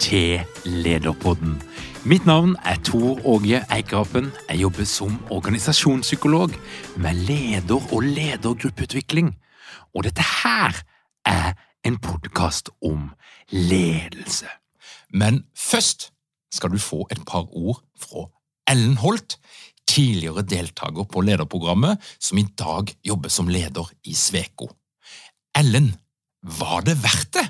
til Lederpodden. Mitt navn er Tor Åge Eikrapen. Jeg jobber som organisasjonspsykolog med leder- og ledergruppeutvikling. Og dette her er en podkast om ledelse. Men først skal du få et par ord fra Ellen Holt, tidligere deltaker på lederprogrammet, som i dag jobber som leder i Sveko. Ellen, var det verdt det?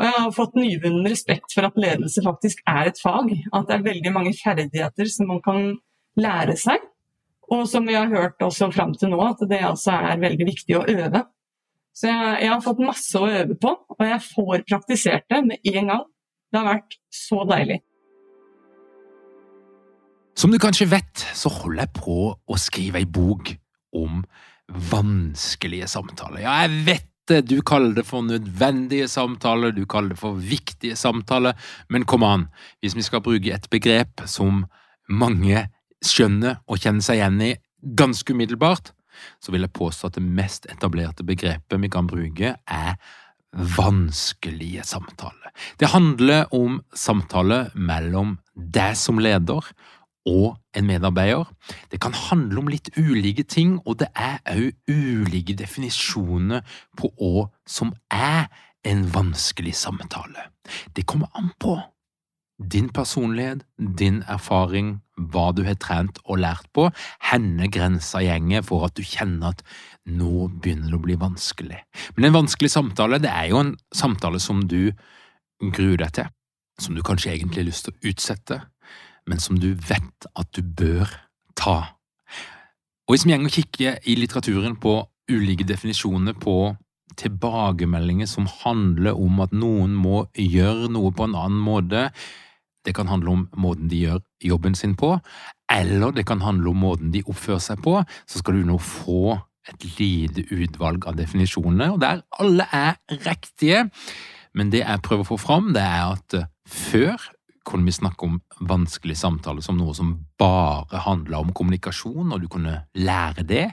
Og jeg har fått nyvunnen respekt for at ledelse faktisk er et fag. At det er veldig mange ferdigheter som man kan lære seg. Og som vi har hørt også fram til nå, at det altså er veldig viktig å øve. Så jeg, jeg, har fått masse å øve på, og jeg får praktisert det med en gang. Det har vært så deilig. Som du kanskje vet, så holder jeg på å skrive ei bok om vanskelige samtaler. Ja, jeg vet du kaller det for nødvendige samtaler, du kaller det for viktige samtaler, men kom an, hvis vi skal bruke et begrep som mange skjønner og kjenner seg igjen i ganske umiddelbart, så vil jeg påstå at det mest etablerte begrepet vi kan bruke, er vanskelige samtaler. Det handler om samtaler mellom deg som leder og en medarbeider. Det kan handle om litt ulike ting, og det er òg ulike definisjoner på hva som er en vanskelig samtale. Det kommer an på din personlighet, din erfaring, hva du har trent og lært på, henne grensa gjenger for at du kjenner at nå begynner det å bli vanskelig. Men en vanskelig samtale, det er jo en samtale som du gruer deg til, som du kanskje egentlig har lyst til å utsette, men som du vet at du bør ta. Og Hvis vi går og kikker i litteraturen på ulike definisjoner på tilbakemeldinger som handler om at noen må gjøre noe på en annen måte, det kan handle om måten de gjør jobben sin på, eller det kan handle om måten de oppfører seg på, så skal du nå få et lite utvalg av definisjonene, og der alle er riktige. Men det jeg prøver å få fram, det er at før kunne vi snakke om vanskelige samtaler som noe som bare handla om kommunikasjon, og du kunne lære det.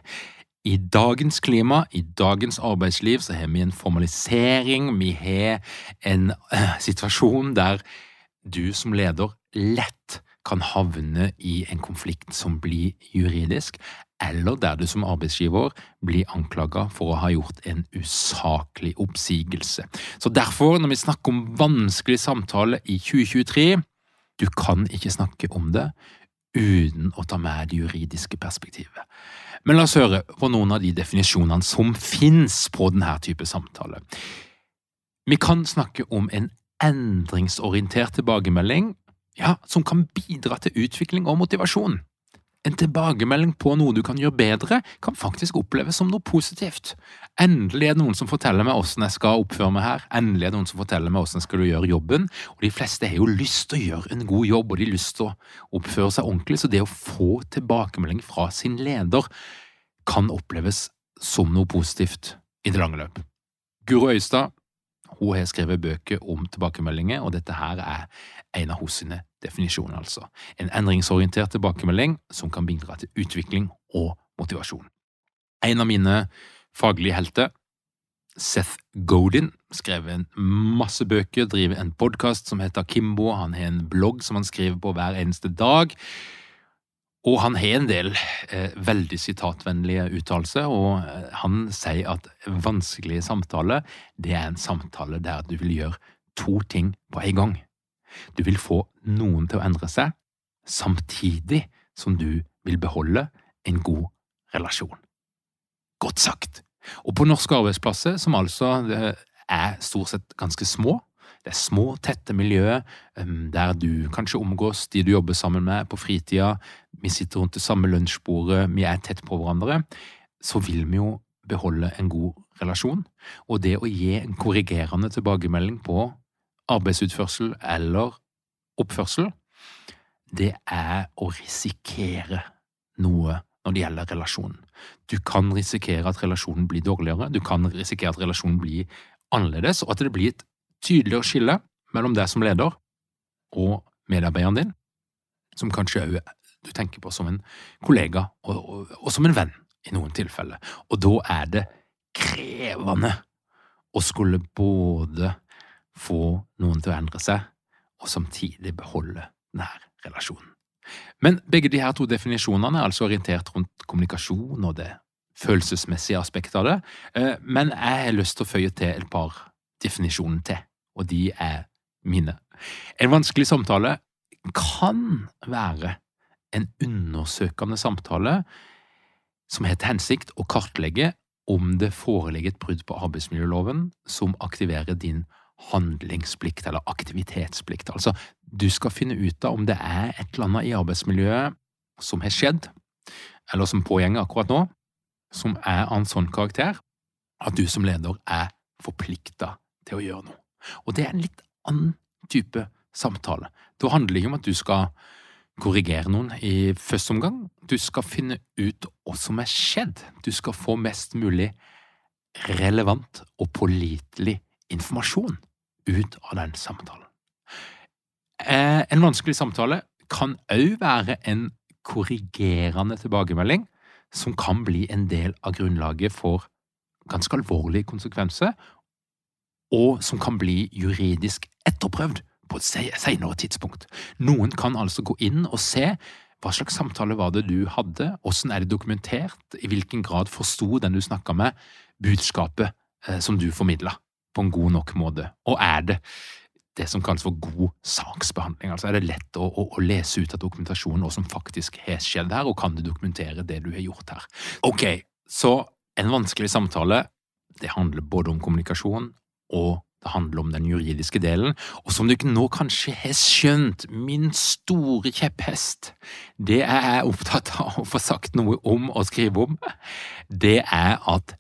i dagens klima, i dagens arbeidsliv, så har vi en formalisering, vi har en uh, situasjon der du som leder lett kan havne i en konflikt som blir juridisk, eller der du som arbeidsgiver blir anklaga for å ha gjort en usaklig oppsigelse. Så derfor, når vi snakker om vanskelig samtale i 2023, du kan ikke snakke om det uten å ta med det juridiske perspektivet. Men la oss høre på noen av de definisjonene som finnes på denne type samtale. Vi kan snakke om en endringsorientert tilbakemelding ja, som kan bidra til utvikling og motivasjon. En tilbakemelding på noe du kan gjøre bedre, kan faktisk oppleves som noe positivt. Endelig er det noen som forteller meg hvordan jeg skal oppføre meg her, endelig er det noen som forteller meg hvordan jeg skal gjøre jobben, og de fleste har jo lyst til å gjøre en god jobb, og de har lyst til å oppføre seg ordentlig, så det å få tilbakemelding fra sin leder kan oppleves som noe positivt i det lange løp. Guro Øystad hun har skrevet bøker om tilbakemeldinger, og dette her er en av hennes definisjoner, altså. En endringsorientert tilbakemelding som kan bidra til utvikling og motivasjon. En av mine faglige helter, Seth Godin, skrevet masse bøker, driver en podkast som heter Kimbo, han har en blogg som han skriver på hver eneste dag. Og han har en del eh, veldig sitatvennlige uttalelser, og eh, han sier at vanskelige samtaler, det er en samtale der du vil gjøre to ting på en gang. Du vil få noen til å endre seg, samtidig som du vil beholde en god relasjon. Godt sagt! Og på norske arbeidsplasser, som altså eh, er stort sett ganske små, det små, tette miljøer der du kanskje omgås de du jobber sammen med på fritida, vi sitter rundt det samme lunsjbordet, vi er tett på hverandre, så vil vi jo beholde en god relasjon. Og det å gi en korrigerende tilbakemelding på arbeidsutførsel eller oppførsel, det er å risikere noe når det gjelder relasjonen. Du kan risikere at relasjonen blir dårligere, du kan risikere at relasjonen blir annerledes, og at det blir et tydeligere skille mellom deg som leder og medarbeideren din, som kanskje òg du tenker på som en kollega og, og, og, som en venn i noen tilfeller. Og da er det krevende å skulle både få noen til å endre seg, og samtidig beholde nær relasjonen. Men begge de her to definisjonene er altså orientert rundt kommunikasjon og det følelsesmessige aspektet av det, eh, men jeg har lyst til å føye til et par definisjoner til og de er mine. En vanskelig samtale kan være en undersøkende samtale som har til hensikt å kartlegge om det foreligger et brudd på arbeidsmiljøloven som aktiverer din handlingsplikt eller aktivitetsplikt. Altså, du skal finne ut av om det er et eller annet i arbeidsmiljøet som har skjedd, eller som pågjenger akkurat nå, som er av en sånn karakter at du som leder er forplikta til å gjøre noe. Og det er en litt annen type samtale. Da handler det ikke om at du skal korrigere noen i første omgang. Du skal finne ut hva som er skjedd. Du skal få mest mulig relevant og pålitelig informasjon ut av den samtalen. Eh, en vanskelig samtale kan òg være en korrigerende tilbakemelding som kan bli en del av grunnlaget for ganske alvorlige konsekvenser, og som kan bli juridisk etterprøvd på et senere tidspunkt. Noen kan altså gå inn og se hva slags samtale var det du hadde, hvordan er det dokumentert, i hvilken grad forsto den du snakka med, budskapet eh, som du formidla, på en god nok måte, og er det det som kalles for god saksbehandling. Altså er det lett å, å, å lese ut av dokumentasjonen hva som faktisk har skjedd her, og kan du dokumentere det du har gjort her. Ok, så en vanskelig samtale, det handler både om kommunikasjon og det handler om den juridiske delen. Og som du ikke nå kanskje har skjønt, min store kjepphest, det jeg er opptatt av å få sagt noe om og skrive om, det er at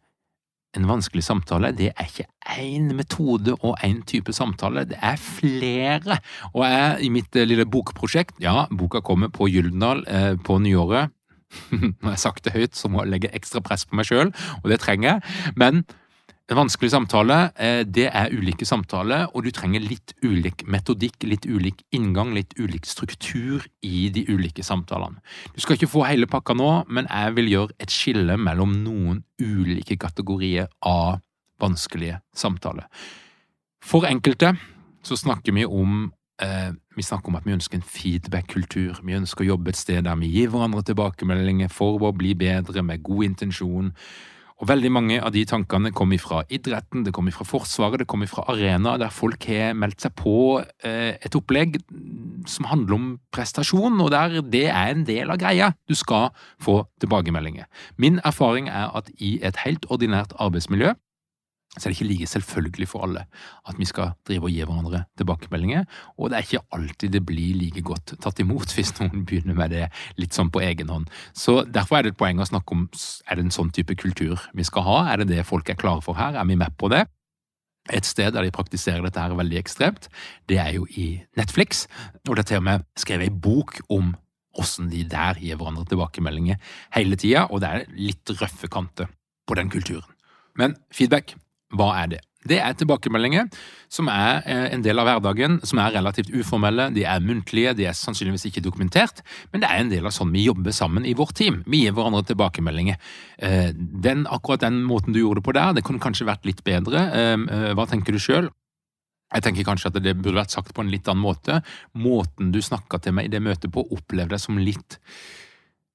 en vanskelig samtale, det er ikke én metode og én type samtale, det er flere. Og jeg, i mitt lille bokprosjekt, ja, boka kommer på Gyldendal eh, på nyåret, når jeg har sagt det høyt, så må jeg legge ekstra press på meg sjøl, og det trenger jeg, men En vanskelig samtale, eh, det er ulike samtaler, og du trenger litt ulik metodikk, litt ulik inngang, litt ulik struktur i de ulike samtalene. Du skal ikke få hele pakka nå, men jeg vil gjøre et skille mellom noen ulike kategorier av vanskelige samtaler. For enkelte så snakker vi om eh, vi snakker om at vi ønsker en feedback-kultur. Vi ønsker å jobbe et sted der vi gir hverandre tilbakemeldinger for å bli bedre, med god intensjon. Og Veldig mange av de tankene kommer fra idretten, det kommer fra Forsvaret, det kommer fra arenaer der folk har meldt seg på eh, et opplegg som handler om prestasjon, og der det er en del av greia. Du skal få tilbakemeldinger. Min erfaring er at i et helt ordinært arbeidsmiljø så er det ikke like selvfølgelig for alle at vi skal drive og gi hverandre tilbakemeldinger, og det er ikke alltid det blir like godt tatt imot hvis noen begynner med det litt sånn på egen hånd. Så Derfor er det et poeng å snakke om er det en sånn type kultur vi skal ha, er det det folk er klare for her, er vi med på det? Et sted der de praktiserer dette her veldig ekstremt, det er jo i Netflix, og det er til og med skrevet ei bok om åssen de der gir hverandre tilbakemeldinger hele tida, og det er litt røffe kanter på den kulturen. Men feedback hva er det? Det er tilbakemeldinger som er eh, en del av hverdagen, som er relativt uformelle, de er muntlige, de er sannsynligvis ikke dokumentert, men det er en del av sånn vi jobber sammen i vårt team. Vi gir hverandre tilbakemeldinger. Eh, den, akkurat den måten du gjorde det på der, det kunne kanskje vært litt bedre. Eh, hva tenker du sjøl? Jeg tenker kanskje at det burde vært sagt på en litt annen måte. Måten du snakka til meg i det møtet på, opplevde jeg som litt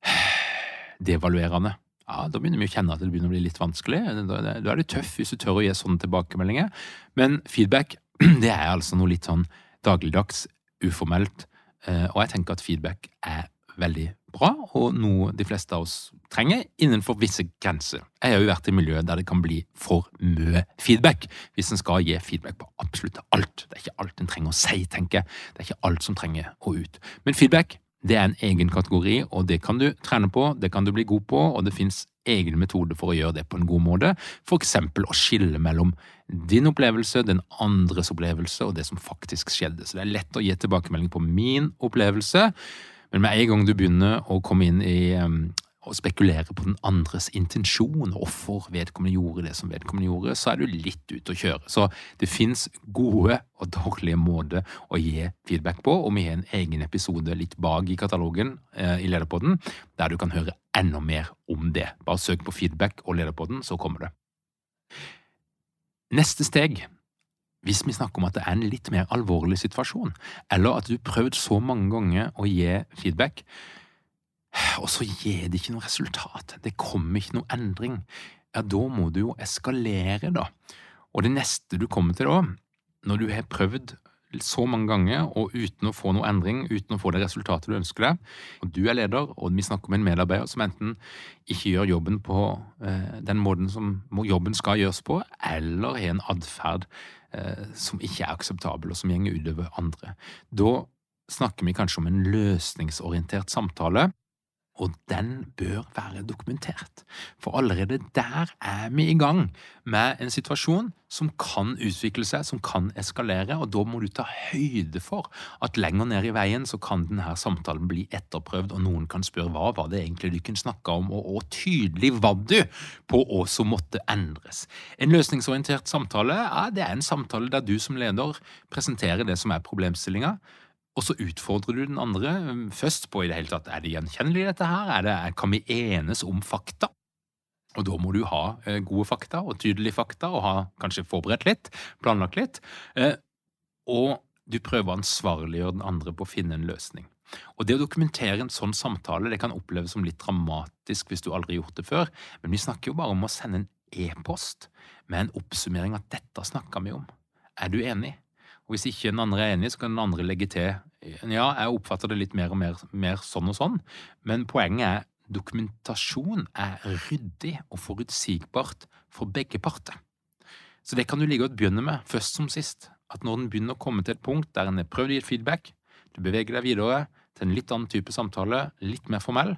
devaluerende ja, da begynner vi å kjenne at det begynner å bli litt vanskelig. Da, er det tøff hvis du tør å gi sånne tilbakemeldinger. Men feedback, det er altså noe litt sånn dagligdags, uformelt, eh, og jeg tenker at feedback er veldig bra, og noe de fleste av oss trenger innenfor visse grenser. Jeg har jo vært i miljøet der det kan bli for mye feedback, hvis en skal gi feedback på absolutt alt. Det er ikke alt en trenger å si, tenker jeg. Det er ikke alt som trenger å ut. Men feedback det er en egen kategori, og det kan du trene på, det kan du bli god på, og det fins egne metoder for å gjøre det på en god måte, for eksempel å skille mellom din opplevelse, den andres opplevelse og det som faktisk skjedde. Så det er lett å gi tilbakemelding på min opplevelse, men med en gang du begynner å komme inn i og spekulere på den andres intensjon, og hvorfor vedkommende gjorde det som vedkommende gjorde, så er du litt ute å kjøre. Så det fins gode og dårlige måter å gi feedback på, og vi har en egen episode litt bak i katalogen eh, i Lederpodden, der du kan høre enda mer om det. Bare søk på feedback og Lederpodden, så kommer det. Neste steg hvis vi snakker om at det er en litt mer alvorlig situasjon, eller at du har prøvd så mange ganger å gi feedback, og så gir det ikke noe resultat. Det kommer ikke noe endring. Ja, da må du jo eskalere, da. Og det neste du kommer til da, når du har prøvd så mange ganger og uten å få noe endring, uten å få det resultatet du ønsker deg, og du er leder, og vi snakker om en medarbeider som enten ikke gjør jobben på eh, den måten som jobben skal gjøres på, eller har en atferd eh, som ikke er akseptabel, og som gjenger utover andre. Da snakker vi kanskje om en løsningsorientert samtale og den bør være dokumentert. For allerede der er vi i gang med en situasjon som kan utvikle seg, som kan eskalere, og da må du ta høyde for at lenger ned i veien så kan denne samtalen bli etterprøvd, og noen kan spørre hva var det egentlig du kunne snakke om, og, og tydelig var du på hva som måtte endres. En løsningsorientert samtale ja, det er en samtale der du som leder presenterer det som er problemstillinga, og så utfordrer du den andre um, først på i det hele tatt er det gjenkjennelig, dette her, er det, kan vi enes om fakta? Og da må du ha eh, gode fakta og tydelige fakta, og ha kanskje forberedt litt, planlagt litt. Eh, og du prøver å ansvarliggjøre den andre på å finne en løsning. Og Det å dokumentere en sånn samtale det kan oppleves som litt dramatisk hvis du aldri har gjort det før, men vi snakker jo bare om å sende en e-post med en oppsummering at dette snakka vi om. Er du enig? Og Hvis ikke den andre er enig, så kan den andre legge til ja, jeg oppfatter det litt mer og mer, mer sånn og sånn, men poenget er dokumentasjon er ryddig og forutsigbart for begge parter. Så det kan du like godt begynne med, først som sist. At når den begynner å komme til et punkt der en har prøvd å gi et feedback, du beveger deg videre til en litt annen type samtale, litt mer formell,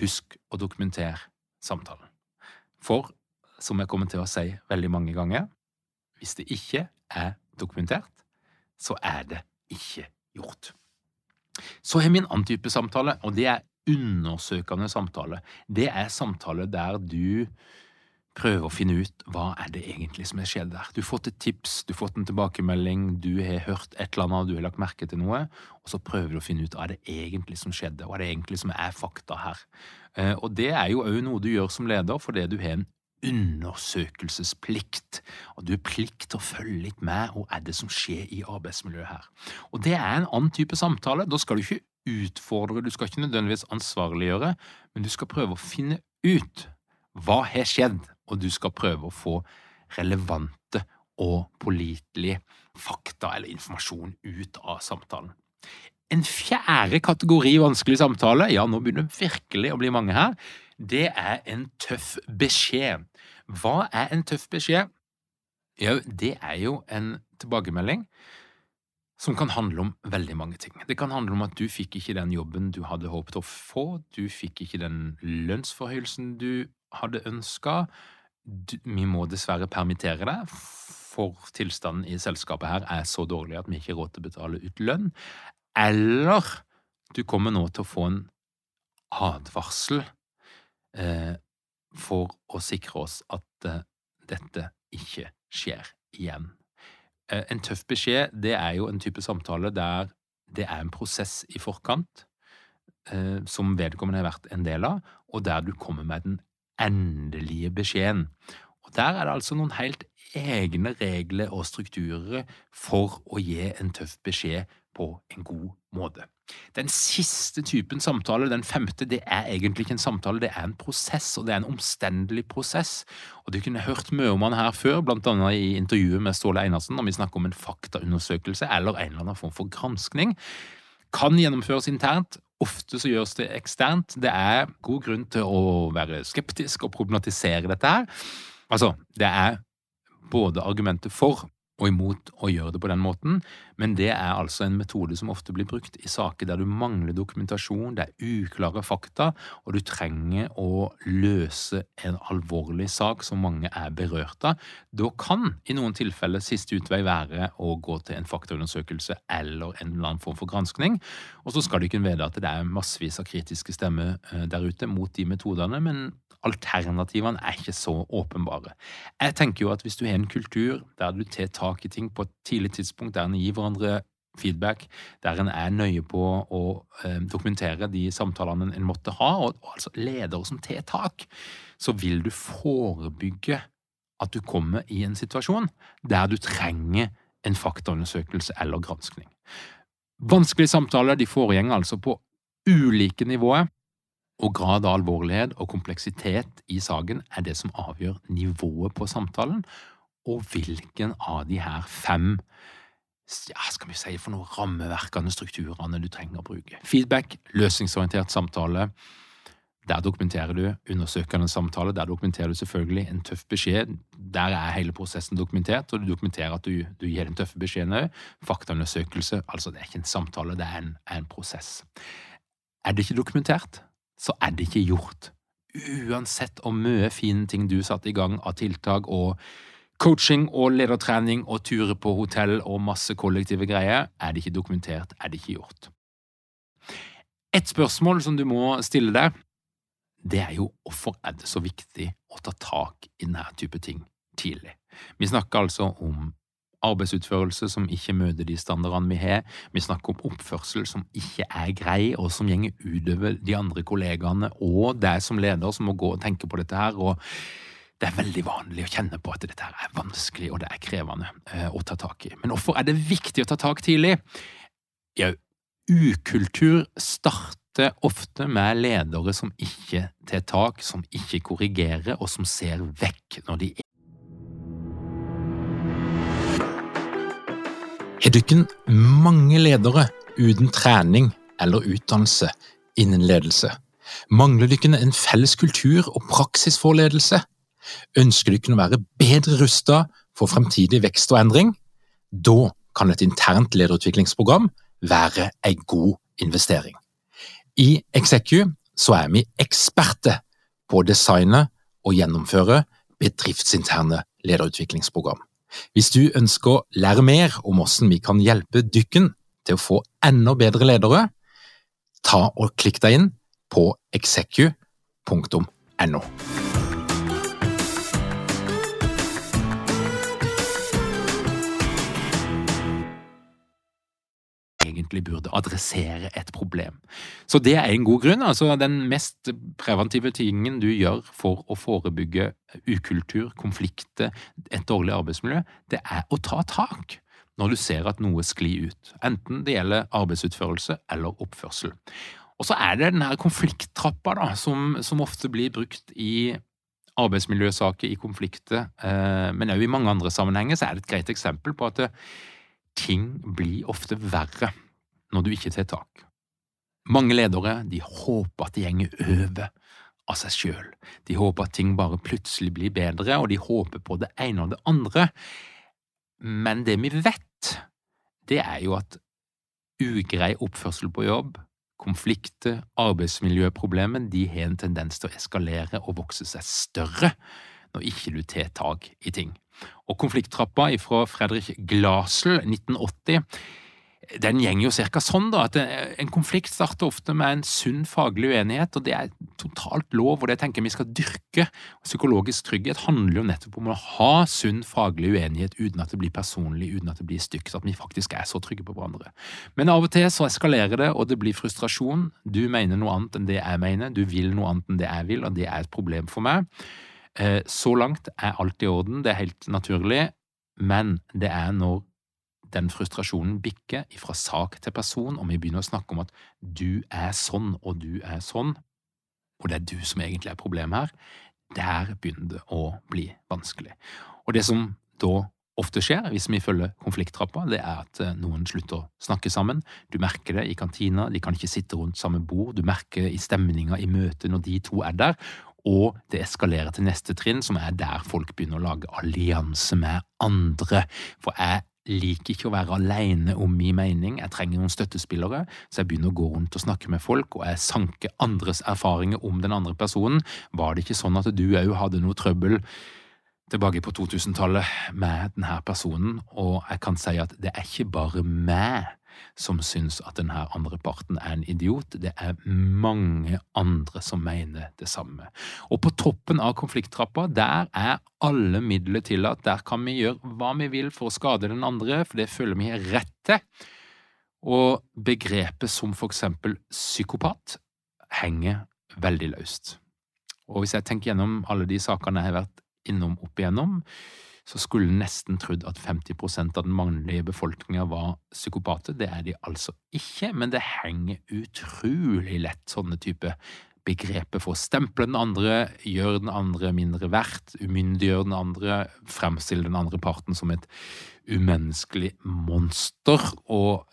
husk å dokumentere samtalen. For, som jeg kommer til å si veldig mange ganger, hvis det ikke er dokumentert, så er det ikke gjort. Så har vi en annen type samtale, og det er undersøkende samtale. Det er samtale der du prøver å finne ut hva er det egentlig som har skjedd der. Du har fått et tips, du har fått en tilbakemelding, du har hørt et eller annet, du har lagt merke til noe, og så prøver du å finne ut hva er det egentlig som skjedde, hva er det egentlig som er fakta her. Eh, og det er jo òg noe du gjør som leder, fordi du har en undersøkelsesplikt, og du har plikt til å følge litt med hva er det som skjer i arbeidsmiljøet her. Og det er en annen type samtale. Da skal du ikke utfordre, du skal ikke nødvendigvis ansvarliggjøre, men du skal prøve å finne ut hva har skjedd, og du skal prøve å få relevante og pålitelige fakta eller informasjon ut av samtalen. En fjerde kategori vanskelig samtale, ja, nå begynner det virkelig å bli mange her, det er en tøff beskjed. Hva er en tøff beskjed? Jo, det er jo en tilbakemelding som kan handle om veldig mange ting. Det kan handle om at du fikk ikke den jobben du hadde håpet å få, du fikk ikke den lønnsforhøyelsen du hadde ønska, vi må dessverre permittere deg, for tilstanden i selskapet her er så dårlig at vi ikke har råd til å betale ut lønn, eller du kommer nå til å få en advarsel for å sikre oss at eh, dette ikke skjer igjen. Eh, en tøff beskjed det er jo en type samtale der det er en prosess i forkant eh, som vedkommende har vært en del av, og der du kommer med den endelige beskjeden. Og Der er det altså noen helt egne regler og strukturer for å gi en tøff beskjed på en god måte. Den siste typen samtale, den femte, det er egentlig ikke en samtale, det er en prosess, og det er en omstendelig prosess. Og Du kunne hørt mye om han her før, blant annet i intervjuet med Ståle Einarsen, når vi snakker om en faktaundersøkelse eller en eller annen form for granskning. Kan gjennomføres internt, Ofte så gjøres det eksternt. Det er god grunn til å være skeptisk og problematisere dette her. Altså, det er både argumenter for og imot å gjøre det på den måten, men det er altså en metode som ofte blir brukt i saker der du mangler dokumentasjon, det er uklare fakta, og du trenger å løse en alvorlig sak som mange er berørt av. Da kan i noen tilfeller siste utvei være å gå til en faktaundersøkelse eller en eller annen form for granskning, og så skal du kunne vite at det er massevis av kritiske stemmer eh, der ute mot de metodene, men alternativene er ikke så åpenbare. Jeg tenker jo at hvis du har en kultur der du tar tak i ting på et tidlig tidspunkt, der en gir hverandre feedback, der en er nøye på å eh, dokumentere de samtalene en måtte ha, og, og altså ledere som tar tak, så vil du forebygge at du kommer i en situasjon der du trenger en faktaundersøkelse eller granskning. Vanskelige samtaler de foregår altså på ulike nivåer, og grad av alvorlighet og kompleksitet i saken er det som avgjør nivået på samtalen, og hvilken av de her fem ja, skal vi si for noen rammeverkende strukturene du trenger å bruke. Feedback, løsningsorientert samtale. Der dokumenterer du undersøkende samtale, der dokumenterer du selvfølgelig en tøff beskjed. Der er hele prosessen dokumentert, og du dokumenterer at du, du gir den tøffe beskjeden òg. Faktaundersøkelse, altså det er ikke en samtale, det er en, er en prosess. Er det ikke dokumentert, så er det ikke gjort. Uansett hvor mye fine ting du satte i gang av tiltak og coaching og ledertrening og turer på hotell og masse kollektive greier, er det ikke dokumentert, er det ikke gjort. Et spørsmål som du må stille deg, det er jo hvorfor er det så viktig å ta tak i denne type ting tidlig? Vi snakker altså om arbeidsutførelse som ikke møter de standardene vi har. Vi snakker om oppførsel som ikke er grei, og som gjenger utover de andre kollegaene og deg som leder som må gå og tenke på dette her. og det er veldig vanlig å kjenne på at dette er vanskelig og det er krevende eh, å ta tak i. Men hvorfor er det viktig å ta tak tidlig? Ja, ukultur starter ofte med ledere som ikke tar tak, som ikke korrigerer, og som ser vekk når de er Har dere mange ledere uten trening eller utdannelse innen ledelse? Mangler dere en felles kultur og praksis for ledelse? Ønsker du kunne være bedre rustet for fremtidig vekst og endring? Da kan et internt lederutviklingsprogram være en god investering. I Execu er vi eksperter på å designe og gjennomføre bedriftsinterne lederutviklingsprogram. Hvis du ønsker å lære mer om hvordan vi kan hjelpe dykken til å få enda bedre ledere, ta og klikk deg inn på execu.no. egentlig burde adressere et problem. Så det er en god grunn. altså Den mest preventive tingen du gjør for å forebygge ukultur, konflikter, et dårlig arbeidsmiljø, det er å ta tak når du ser at noe sklir ut, enten det gjelder arbeidsutførelse eller oppførsel. Og så er det den her konflikttrappa da, som, som ofte blir brukt i arbeidsmiljøsaker, i konflikter, eh, men òg i mange andre sammenhenger, så er det et greit eksempel på at det, ting blir ofte verre når du ikke tar tak. Mange ledere de håper at de gjenger over av seg sjøl. De håper at ting bare plutselig blir bedre, og de håper på det ene og det andre. Men det vi vet, det er jo at ugrei oppførsel på jobb, konflikter, arbeidsmiljøproblemer, de har en tendens til å eskalere og vokse seg større når ikke du tar tak i ting. Og konflikttrappa fra Fredrik Glasel 1980 den gjenger jo cirka sånn, da, at en konflikt starter ofte med en sunn faglig uenighet, og det er totalt lov, og det tenker jeg vi skal dyrke. Psykologisk trygghet handler jo nettopp om å ha sunn faglig uenighet uten at det blir personlig, uten at det blir stygt, at vi faktisk er så trygge på hverandre. Men av og til så eskalerer det, og det blir frustrasjon. Du mener noe annet enn det jeg mener, du vil noe annet enn det jeg vil, og det er et problem for meg. Eh, så langt er alt i orden, det er helt naturlig, men det er når den frustrasjonen bikker fra sak til person, og vi begynner å snakke om at du er sånn og du er sånn, og det er du som egentlig er problemet her, der begynner det å bli vanskelig. Og det som da ofte skjer, hvis vi følger konflikttrappa, det er at eh, noen slutter å snakke sammen. Du merker det i kantina, de kan ikke sitte rundt samme bord, du merker det i stemninga i møtet når de to er der, og det eskalerer til neste trinn, som er der folk begynner å lage allianse med andre. For jeg liker ikke å være alene om min mening, jeg trenger noen støttespillere, så jeg begynner å gå rundt og snakke med folk, og jeg sanker andres erfaringer om den andre personen. Var det ikke sånn at du òg hadde noe trøbbel tilbake på 2000-tallet med denne personen, og jeg kan si at det er ikke bare meg som syns at denne andre parten er en idiot. Det er mange andre som mener det samme. Og på toppen av konflikttrappa, der er alle midler tillatt. Der kan vi gjøre hva vi vil for å skade den andre, for det føler vi har rett til. Og begrepet som for eksempel psykopat henger veldig løst. Og hvis jeg tenker gjennom alle de sakene jeg har vært innom opp igjennom, så skulle en nesten trodd at 50% av den mannlige befolkninga var psykopater. Det er de altså ikke, men det henger utrolig lett sånne type begreper for å stemple den andre, gjøre den andre mindre verdt, umyndiggjøre den andre, fremstille den andre parten som et umenneskelig monster, og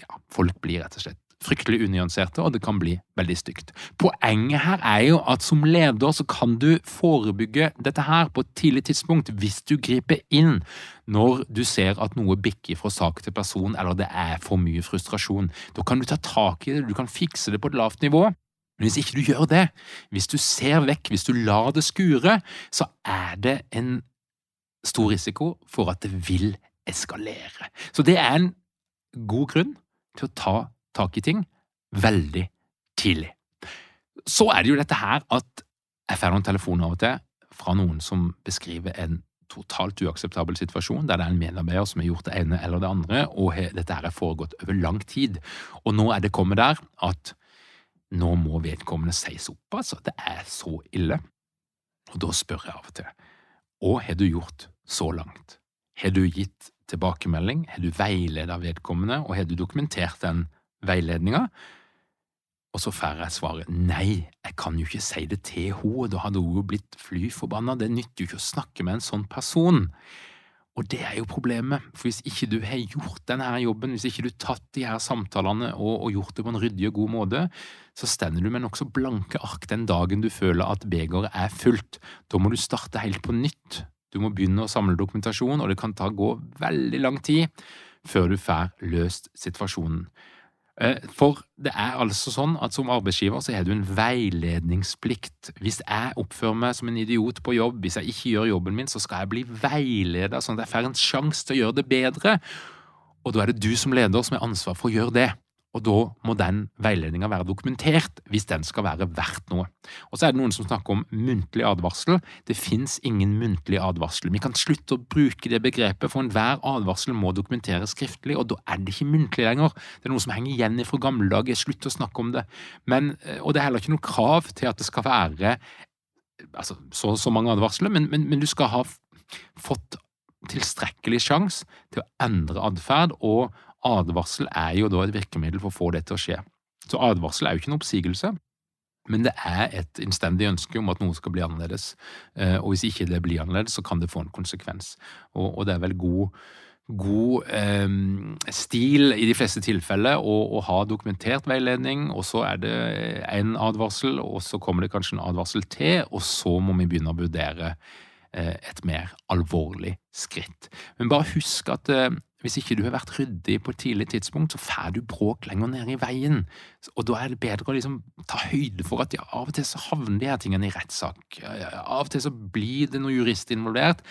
ja, folk blir rett og slett fryktelig unyanserte, og det kan bli veldig stygt. Poenget her er jo at som leder så kan du forebygge dette her på et tidlig tidspunkt hvis du griper inn når du ser at noe bikker fra sak til person, eller det er for mye frustrasjon. Da kan du ta tak i det, du kan fikse det på et lavt nivå. Men hvis ikke du gjør det, hvis du ser vekk, hvis du lar det skure, så er det en stor risiko for at det vil eskalere. Så det er en god grunn til å ta tak i ting veldig tidlig. Så er det jo dette her at jeg får noen telefoner av og til fra noen som beskriver en totalt uakseptabel situasjon, der det er en medarbeider som har gjort det ene eller det andre, og dette her har foregått over lang tid. Og nå er det kommet der at nå må vedkommende sies opp, altså. Det er så ille. Og da spør jeg av og til, hva har du gjort så langt? Har du gitt tilbakemelding? Har du veiledet vedkommende, og har du dokumentert den veiledninga. Og så får jeg svaret nei, jeg kan jo ikke si det til henne, da hadde hun jo blitt fly forbanna, det nytter jo ikke å snakke med en sånn person. Og det er jo problemet, for hvis ikke du har gjort denne jobben, hvis ikke du har tatt de her samtalene og, og, gjort det på en ryddig og god måte, så stender du med nokså blanke ark den dagen du føler at begeret er fullt. Da må du starte helt på nytt. Du må begynne å samle dokumentasjon, og det kan ta gå veldig lang tid før du får løst situasjonen. Eh, for det er altså sånn at som arbeidsgiver så har du en veiledningsplikt. Hvis jeg oppfører meg som en idiot på jobb, hvis jeg ikke gjør jobben min, så skal jeg bli veileda sånn at jeg får en sjanse til å gjøre det bedre. Og da er det du som leder som har ansvar for å gjøre det. Og da må den veiledninga være dokumentert hvis den skal være verdt noe. Og så er det noen som snakker om muntlig advarsel. Det fins ingen muntlig advarsel. Vi kan slutte å bruke det begrepet, for enhver advarsel må dokumenteres skriftlig, og da er det ikke muntlig lenger. Det er noe som henger igjen fra gamle dager. Slutt å snakke om det. Men, og det er heller ikke noe krav til at det skal være altså, så, så mange advarsler, men, men, men du skal ha fått tilstrekkelig sjanse til å endre atferd, og advarsel er jo da et virkemiddel for å få det til å skje. Så advarsel er jo ikke en oppsigelse, men det er et innstendig ønske om at noe skal bli annerledes. Eh, og hvis ikke det blir annerledes, så kan det få en konsekvens. Og, og det er vel god, god eh, stil i de fleste tilfeller å, ha dokumentert veiledning, og så er det en advarsel, og så kommer det kanskje en advarsel til, og så må vi begynne å vurdere eh, et mer alvorlig skritt. Men bare husk at eh, hvis ikke du har vært ryddig på et tidlig tidspunkt, så får du bråk lenger ned i veien. Og da er det bedre å liksom ta høyde for at ja, av og til så havner de her tingene i rettssak. Av og til så blir det noe jurist involvert.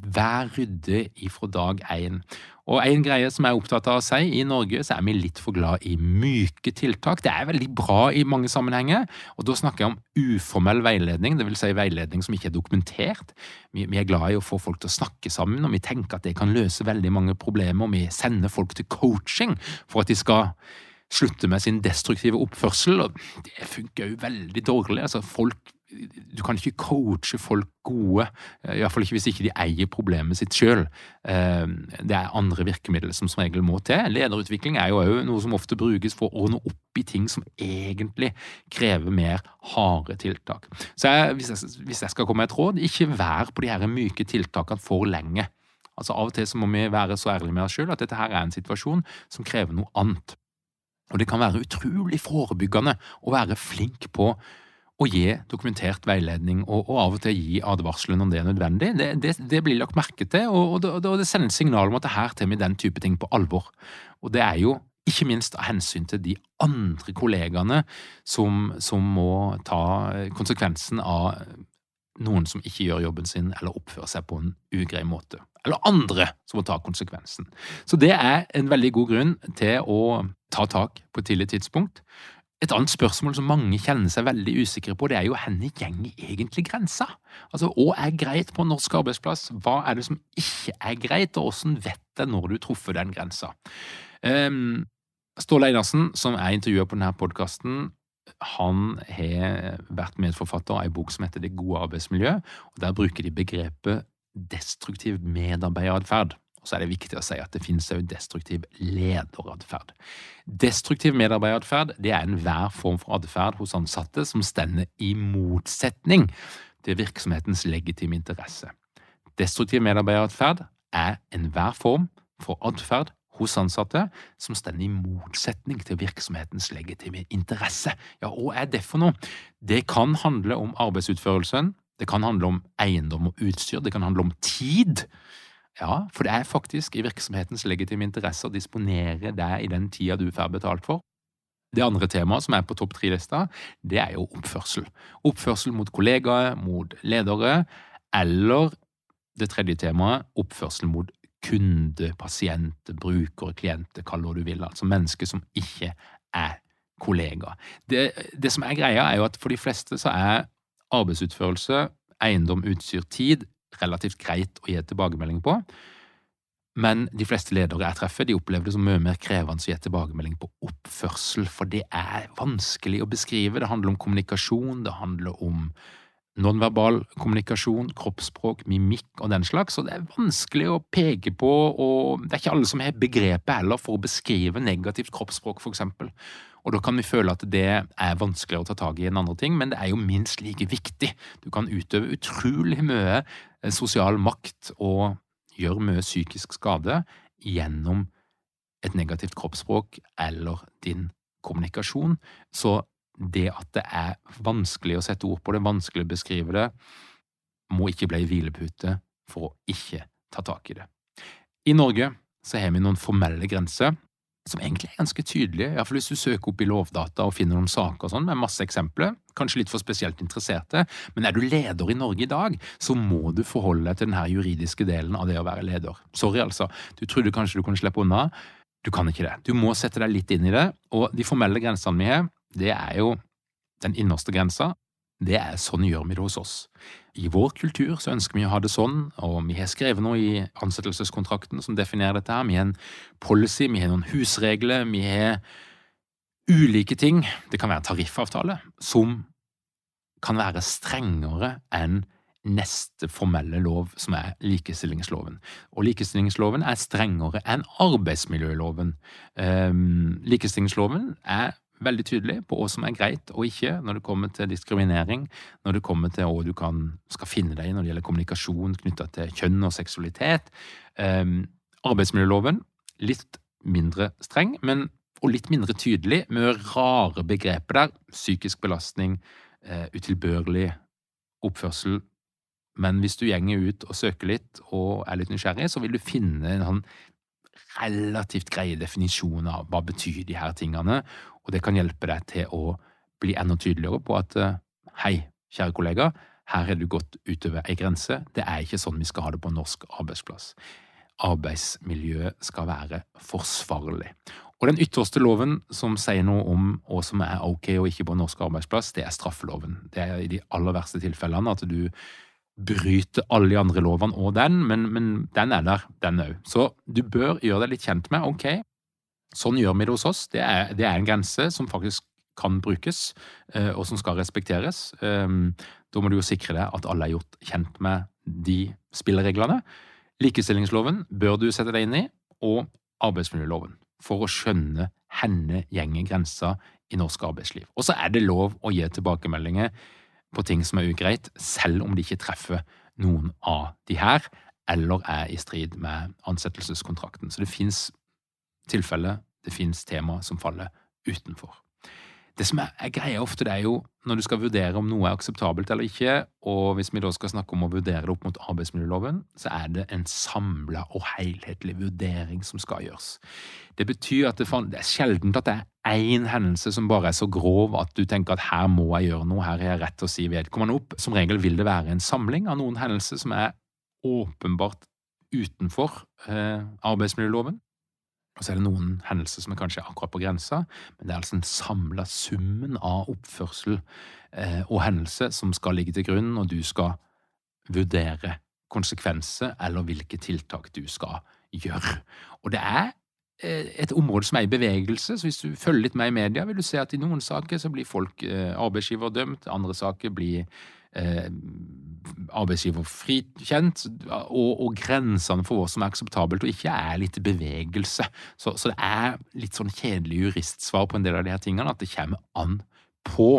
Vær ryddig ifra dag én. Og en greie som jeg er opptatt av å si, i Norge så er vi litt for glad i myke tiltak. Det er veldig bra i mange sammenhenger, og da snakker jeg om uformell veiledning, vil Si veiledning som ikke er dokumentert. Vi, vi er glad i å få folk til å snakke sammen, og vi tenker at det kan løse veldig mange problemer. og Vi sender folk til coaching for at de skal slutte med sin destruktive oppførsel, og det funker jo veldig dårlig. Altså, folk du kan ikke coache folk gode, eh, iallfall ikke hvis ikke de eier problemet sitt sjøl. Eh, det er andre virkemidler som som regel må til. Lederutvikling er jo òg noe som ofte brukes for å ordne opp i ting som egentlig krever mer harde tiltak. Så jeg, hvis, jeg, skal komme med et råd, ikke vær på de her myke tiltakene for lenge. Altså Av og til så må vi være så ærlige med oss sjøl at dette her er en situasjon som krever noe annet. Og det kan være utrolig forebyggende å være flink på å gi dokumentert veiledning, og, og, av og til gi advarsler når det er nødvendig. Det, det, det blir lagt merke til, og, og, og det sender signal om at det her tar vi den type ting på alvor. Og det er jo ikke minst av hensyn til de andre kollegaene som, som må ta konsekvensen av noen som ikke gjør jobben sin eller oppfører seg på en ugrei måte. Eller andre som må ta konsekvensen. Så det er en veldig god grunn til å ta tak på et tidlig tidspunkt. Et annet spørsmål som mange kjenner seg veldig usikre på, det er jo hvor gjeng egentlig grensa? Altså, Hva er greit på en norsk arbeidsplass, hva er det som ikke er greit, og hvordan vet jeg når du truffer den grensa? Um, Ståle Einarsen, som er intervjua på denne podkasten, han har vært medforfatter av en bok som heter Det gode arbeidsmiljø, og der bruker de begrepet destruktiv medarbeideratferd. Og så er det viktig å si at det finnes også destruktiv lederatferd. Destruktiv medarbeideratferd er enhver form for atferd hos ansatte som stender i motsetning til virksomhetens legitime interesse. Destruktiv medarbeideratferd er enhver form for atferd hos ansatte som stender i motsetning til virksomhetens legitime interesse. Ja, hva er det for noe? Det kan handle om arbeidsutførelsen, det kan handle om eiendom og utstyr, det kan handle om tid. Ja, for det er faktisk i virksomhetens legitime interesse å disponere deg i den tida du får betalt for. Det andre temaet som er på topp tre-lista, det er jo oppførsel. Oppførsel mot kollegaer, mot ledere, eller det tredje temaet, oppførsel mot kunde, pasient, bruker, klienter, kall det hva du vil, altså mennesker som ikke er kollegaer. Det, det som er greia, er jo at for de fleste så er arbeidsutførelse, eiendom, utstyr, tid relativt greit å gi tilbakemelding på. Men de fleste ledere jeg treffer, de opplever det som mye mer krevende å gi tilbakemelding på oppførsel, for det er vanskelig å beskrive. Det handler om kommunikasjon, det handler om nonverbal kommunikasjon, kroppsspråk, mimikk og den slags, og det er vanskelig å peke på, og det er ikke alle som har begrepet heller for å beskrive negativt kroppsspråk, for eksempel. Og da kan vi føle at det er vanskeligere å ta tak i enn andre ting, men det er jo minst like viktig. Du kan utøve utrolig mye sosial makt og gjøre mye psykisk skade gjennom et negativt kroppsspråk eller din kommunikasjon. Så det at det er vanskelig å sette ord på det, vanskelig å beskrive det, må ikke bli hvilepute for å ikke ta tak i det. I Norge så har vi noen formelle grenser som egentlig er ganske tydelige, iallfall hvis du søker opp i Lovdata og finner noen saker og sånn, med masse eksempler, kanskje litt for spesielt interesserte, men er du leder i Norge i dag, så må du forholde deg til denne juridiske delen av det å være leder. Sorry, altså, du trodde kanskje du kunne slippe unna, Du kan ikke det. Du må sette deg litt inn i det, og de formelle grensene vi har, det er jo den innerste grensa. Det er sånn gjør vi det hos oss. I vår kultur så ønsker vi å ha det sånn, og vi har skrevet noe i ansettelseskontrakten som definerer dette her. Vi har en policy, vi har noen husregler, vi har ulike ting. Det kan være tariffavtale som kan være strengere enn neste formelle lov, som er likestillingsloven. Og likestillingsloven er strengere enn arbeidsmiljøloven. Um, likestillingsloven er veldig tydelig på hva som er greit og ikke når det kommer til diskriminering, når det kommer til hva du kan, skal finne deg i når det gjelder kommunikasjon knytta til kjønn og seksualitet. Um, arbeidsmiljøloven litt mindre streng, men og litt mindre tydelig, med rare begreper der. Psykisk belastning, uh, utilbørlig oppførsel men hvis du gjenger ut og søker litt og er litt nysgjerrig, så vil du finne en sånn relativt greie definisjoner av hva betyr de her tingene, og det kan hjelpe deg til å bli enda tydeligere på at eh, hei, kjære kollega, her har du gått utover ei grense, det er ikke sånn vi skal ha det på en norsk arbeidsplass. Arbeidsmiljøet skal være forsvarlig. Og den ytterste loven som sier noe om hva som er ok og ikke på en norsk arbeidsplass, det er straffeloven. Det er i de aller verste tilfellene at du bryter alle de andre lovene og den, men, men den er der, den òg. Så du bør gjøre deg litt kjent med ok, sånn gjør vi det hos oss. Det er, det er en grense som faktisk kan brukes, eh, og som skal respekteres. Ehm, da må du jo sikre deg at alle er gjort kjent med de spillereglene. Likestillingsloven bør du sette deg inn i, og arbeidsmiljøloven, for å skjønne henne gjenger grensa i norsk arbeidsliv. Og så er det lov å gi tilbakemeldinger på ting som er ugreit, selv om de ikke treffer noen av de her, eller er i strid med ansettelseskontrakten. Så det fins tilfeller, det finnes tema som faller utenfor. Det som er, er greia ofte, det er jo når du skal vurdere om noe er akseptabelt eller ikke, og hvis vi da skal snakke om å vurdere det opp mot arbeidsmiljøloven, så er det en samla og helhetlig vurdering som skal gjøres. Det betyr at det, det er sjelden at det er én hendelse som bare er så grov at du tenker at her må jeg gjøre noe, her har jeg rett til å si vedkommende opp. Som regel vil det være en samling av noen hendelser som er åpenbart utenfor eh, arbeidsmiljøloven. Og så er det noen hendelser som er kanskje akkurat på grensa, men det er altså den samla summen av oppførsel eh, og hendelse som skal ligge til grunn når du skal vurdere konsekvenser eller hvilke tiltak du skal gjøre. Og det er eh, et område som er i bevegelse, så hvis du følger litt med i media, vil du se at i noen saker så blir folk eh, arbeidsgiver dømt, andre saker blir eh, arbeidsgiver frikjent, og, og, grensene for hva som er akseptabelt og ikke, er litt bevegelse. Så, så, det er litt sånn kjedelig juristsvar på en del av de her tingene, at det kommer an på,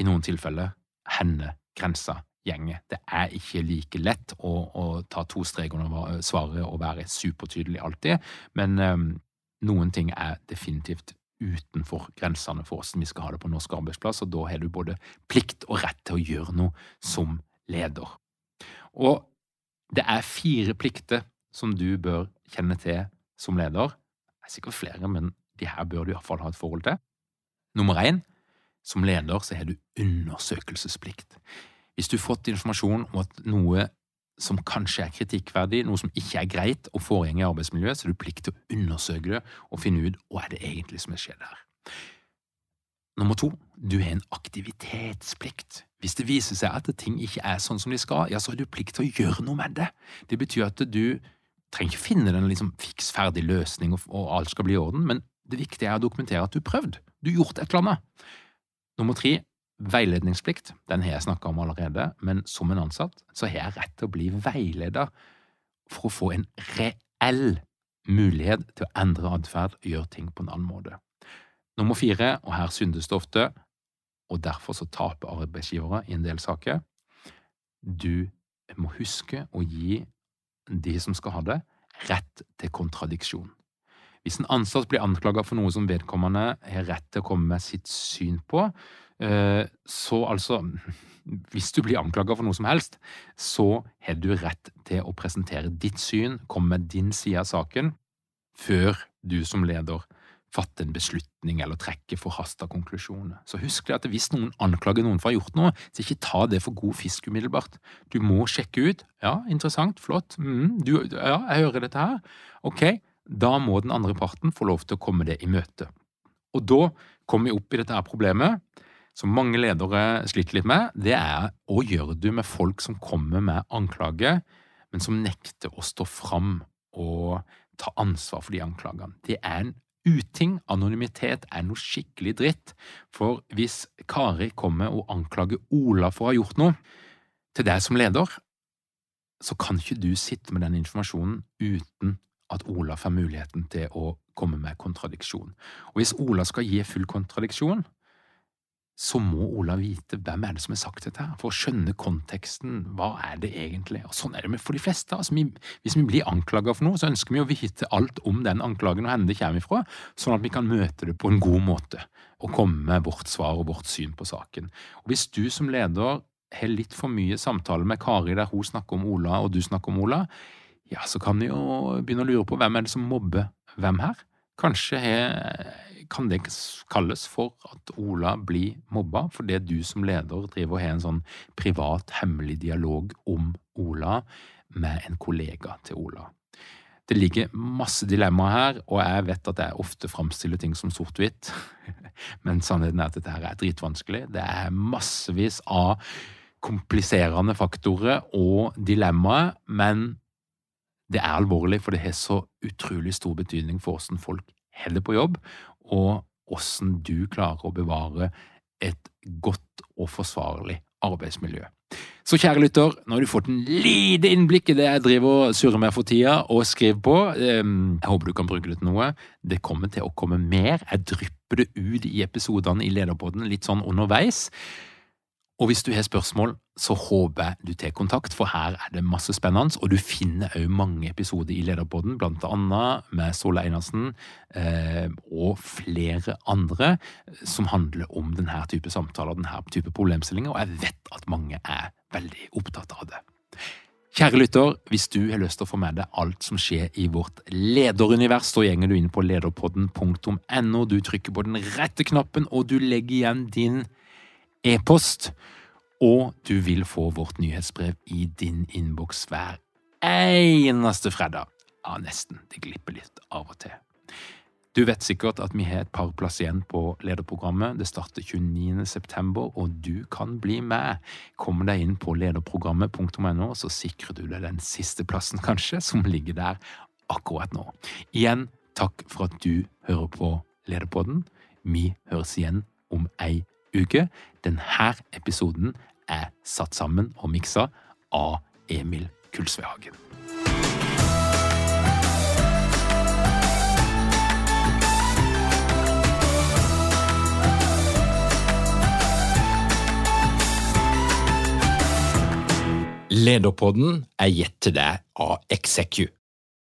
i noen tilfeller, henne grensa gjenger. Det er ikke like lett å, å ta to streker under svaret og være supertydelig alltid, men um, noen ting er definitivt utenfor grensene for hvordan vi skal ha det på norsk arbeidsplass, og da har du både plikt og rett til å gjøre noe som leder. Og det er fire plikter som du bør kjenne til som leder. Det er sikkert flere, men de her bør du iallfall ha et forhold til. Nummer én, som leder så har du undersøkelsesplikt. Hvis du har fått informasjon om at noe som kanskje er kritikkverdig, noe som ikke er greit å foregjenge i arbeidsmiljøet, så er du plikt til å undersøke det og finne ut hva er det egentlig som har skjedd her. Nummer to, du har en aktivitetsplikt. Hvis det viser seg at ting ikke er sånn som de skal, ja, så har du plikt til å gjøre noe med det. Det betyr at du trenger ikke finne den liksom fiks ferdig løsning og, alt skal bli i orden, men det viktige er å dokumentere at du har prøvd, du har gjort et eller annet. Nummer tre, Veiledningsplikt den har jeg snakka om allerede, men som en ansatt så har jeg rett til å bli veileder for å få en reell mulighet til å endre atferd og gjøre ting på en annen måte. Nummer fire, og her syndes det ofte, og derfor så taper arbeidsgivere i en del saker, du må huske å gi de som skal ha det, rett til kontradiksjon. Hvis en ansatt blir anklaget for noe som vedkommende har rett til å komme med sitt syn på, så altså Hvis du blir anklaga for noe som helst, så har du rett til å presentere ditt syn, komme med din side av saken, før du som leder fatter en beslutning eller trekker forhasta konklusjoner. Så husk at hvis noen anklager noen for å ha gjort noe, så ikke ta det for god fisk umiddelbart. Du må sjekke ut. Ja, interessant, flott. Mm, du, ja, jeg hører dette her. Ok, da må den andre parten få lov til å komme det i møte. Og da kommer vi opp i dette her problemet som mange ledere sliter litt med. Det er hva gjør du med folk som kommer med anklager, men som nekter å stå fram og ta ansvar for de anklagene. Det er en uting. Anonymitet er noe skikkelig dritt. For hvis Kari kommer og anklager Ola for å ha gjort noe til deg som leder, så kan ikke du sitte med den informasjonen uten at Ola får muligheten til å komme med kontradiksjon. Og hvis Ola skal gi full kontradiksjon, så må Ola vite hvem er det som har sagt dette, her, for å skjønne konteksten. Hva er det egentlig? Og Sånn er det for de fleste. Altså, vi, hvis vi blir anklaget for noe, så ønsker vi å vite alt om den anklagen og hvor det kommer ifra, sånn at vi kan møte det på en god måte og komme med vårt svar og vårt syn på saken. Og Hvis du som leder har litt for mye samtale med Kari der hun snakker om Ola og du snakker om Ola, ja, så kan vi jo begynne å lure på hvem er det som mobber hvem her. Kanskje har kan det kalles for at Ola blir mobba fordi du som leder driver og har en sånn privat, hemmelig dialog om Ola med en kollega til Ola. Det ligger masse dilemmaer her, og jeg vet at jeg ofte framstiller ting som sort-hvitt, men sannheten er at dette her er dritvanskelig. Det er massevis av kompliserende faktorer og dilemmaer, men det er alvorlig, for det har så utrolig stor betydning for hvordan folk holder på jobb, og hvordan du klarer å bevare et godt og forsvarlig arbeidsmiljø. Så kjære lytter, nå har du fått en lite innblikk i det jeg driver og surrer med for tida og skriver på. Ehm, jeg håper du kan bruke det til noe. Det kommer til å komme mer. Jeg drypper det ut i episodene i Lederpodden litt sånn underveis. Og hvis du har spørsmål, så håper jeg du tar kontakt, for her er det masse spennende. Og du finner òg mange episoder i Lederpodden, blant annet med Sola Einarsen eh, og flere andre, som handler om denne type samtaler, denne type problemstillinger, og jeg vet at mange er veldig opptatt av det. Kjære lytter, hvis du har lyst til å få med deg alt som skjer i vårt lederunivers, så gjenger du inn på lederpodden.no, du trykker på den rette knappen, og du legger igjen din e-post, og du vil få vårt nyhetsbrev i din innboks hver eneste fredag. Ja, nesten. Det glipper litt av og til. Du vet sikkert at vi har et par plass igjen på lederprogrammet. Det starter 29. september, og du kan bli med. Kom deg inn på lederprogrammet.no, så sikrer du deg den siste plassen, kanskje, som ligger der akkurat nå. Igjen, takk for at du hører på Lederpodden. Vi høres igjen om ei uke. Denne episoden er satt sammen og miksa av Emil Kulsvedhagen. Lederpodden er gitt til deg av Execu.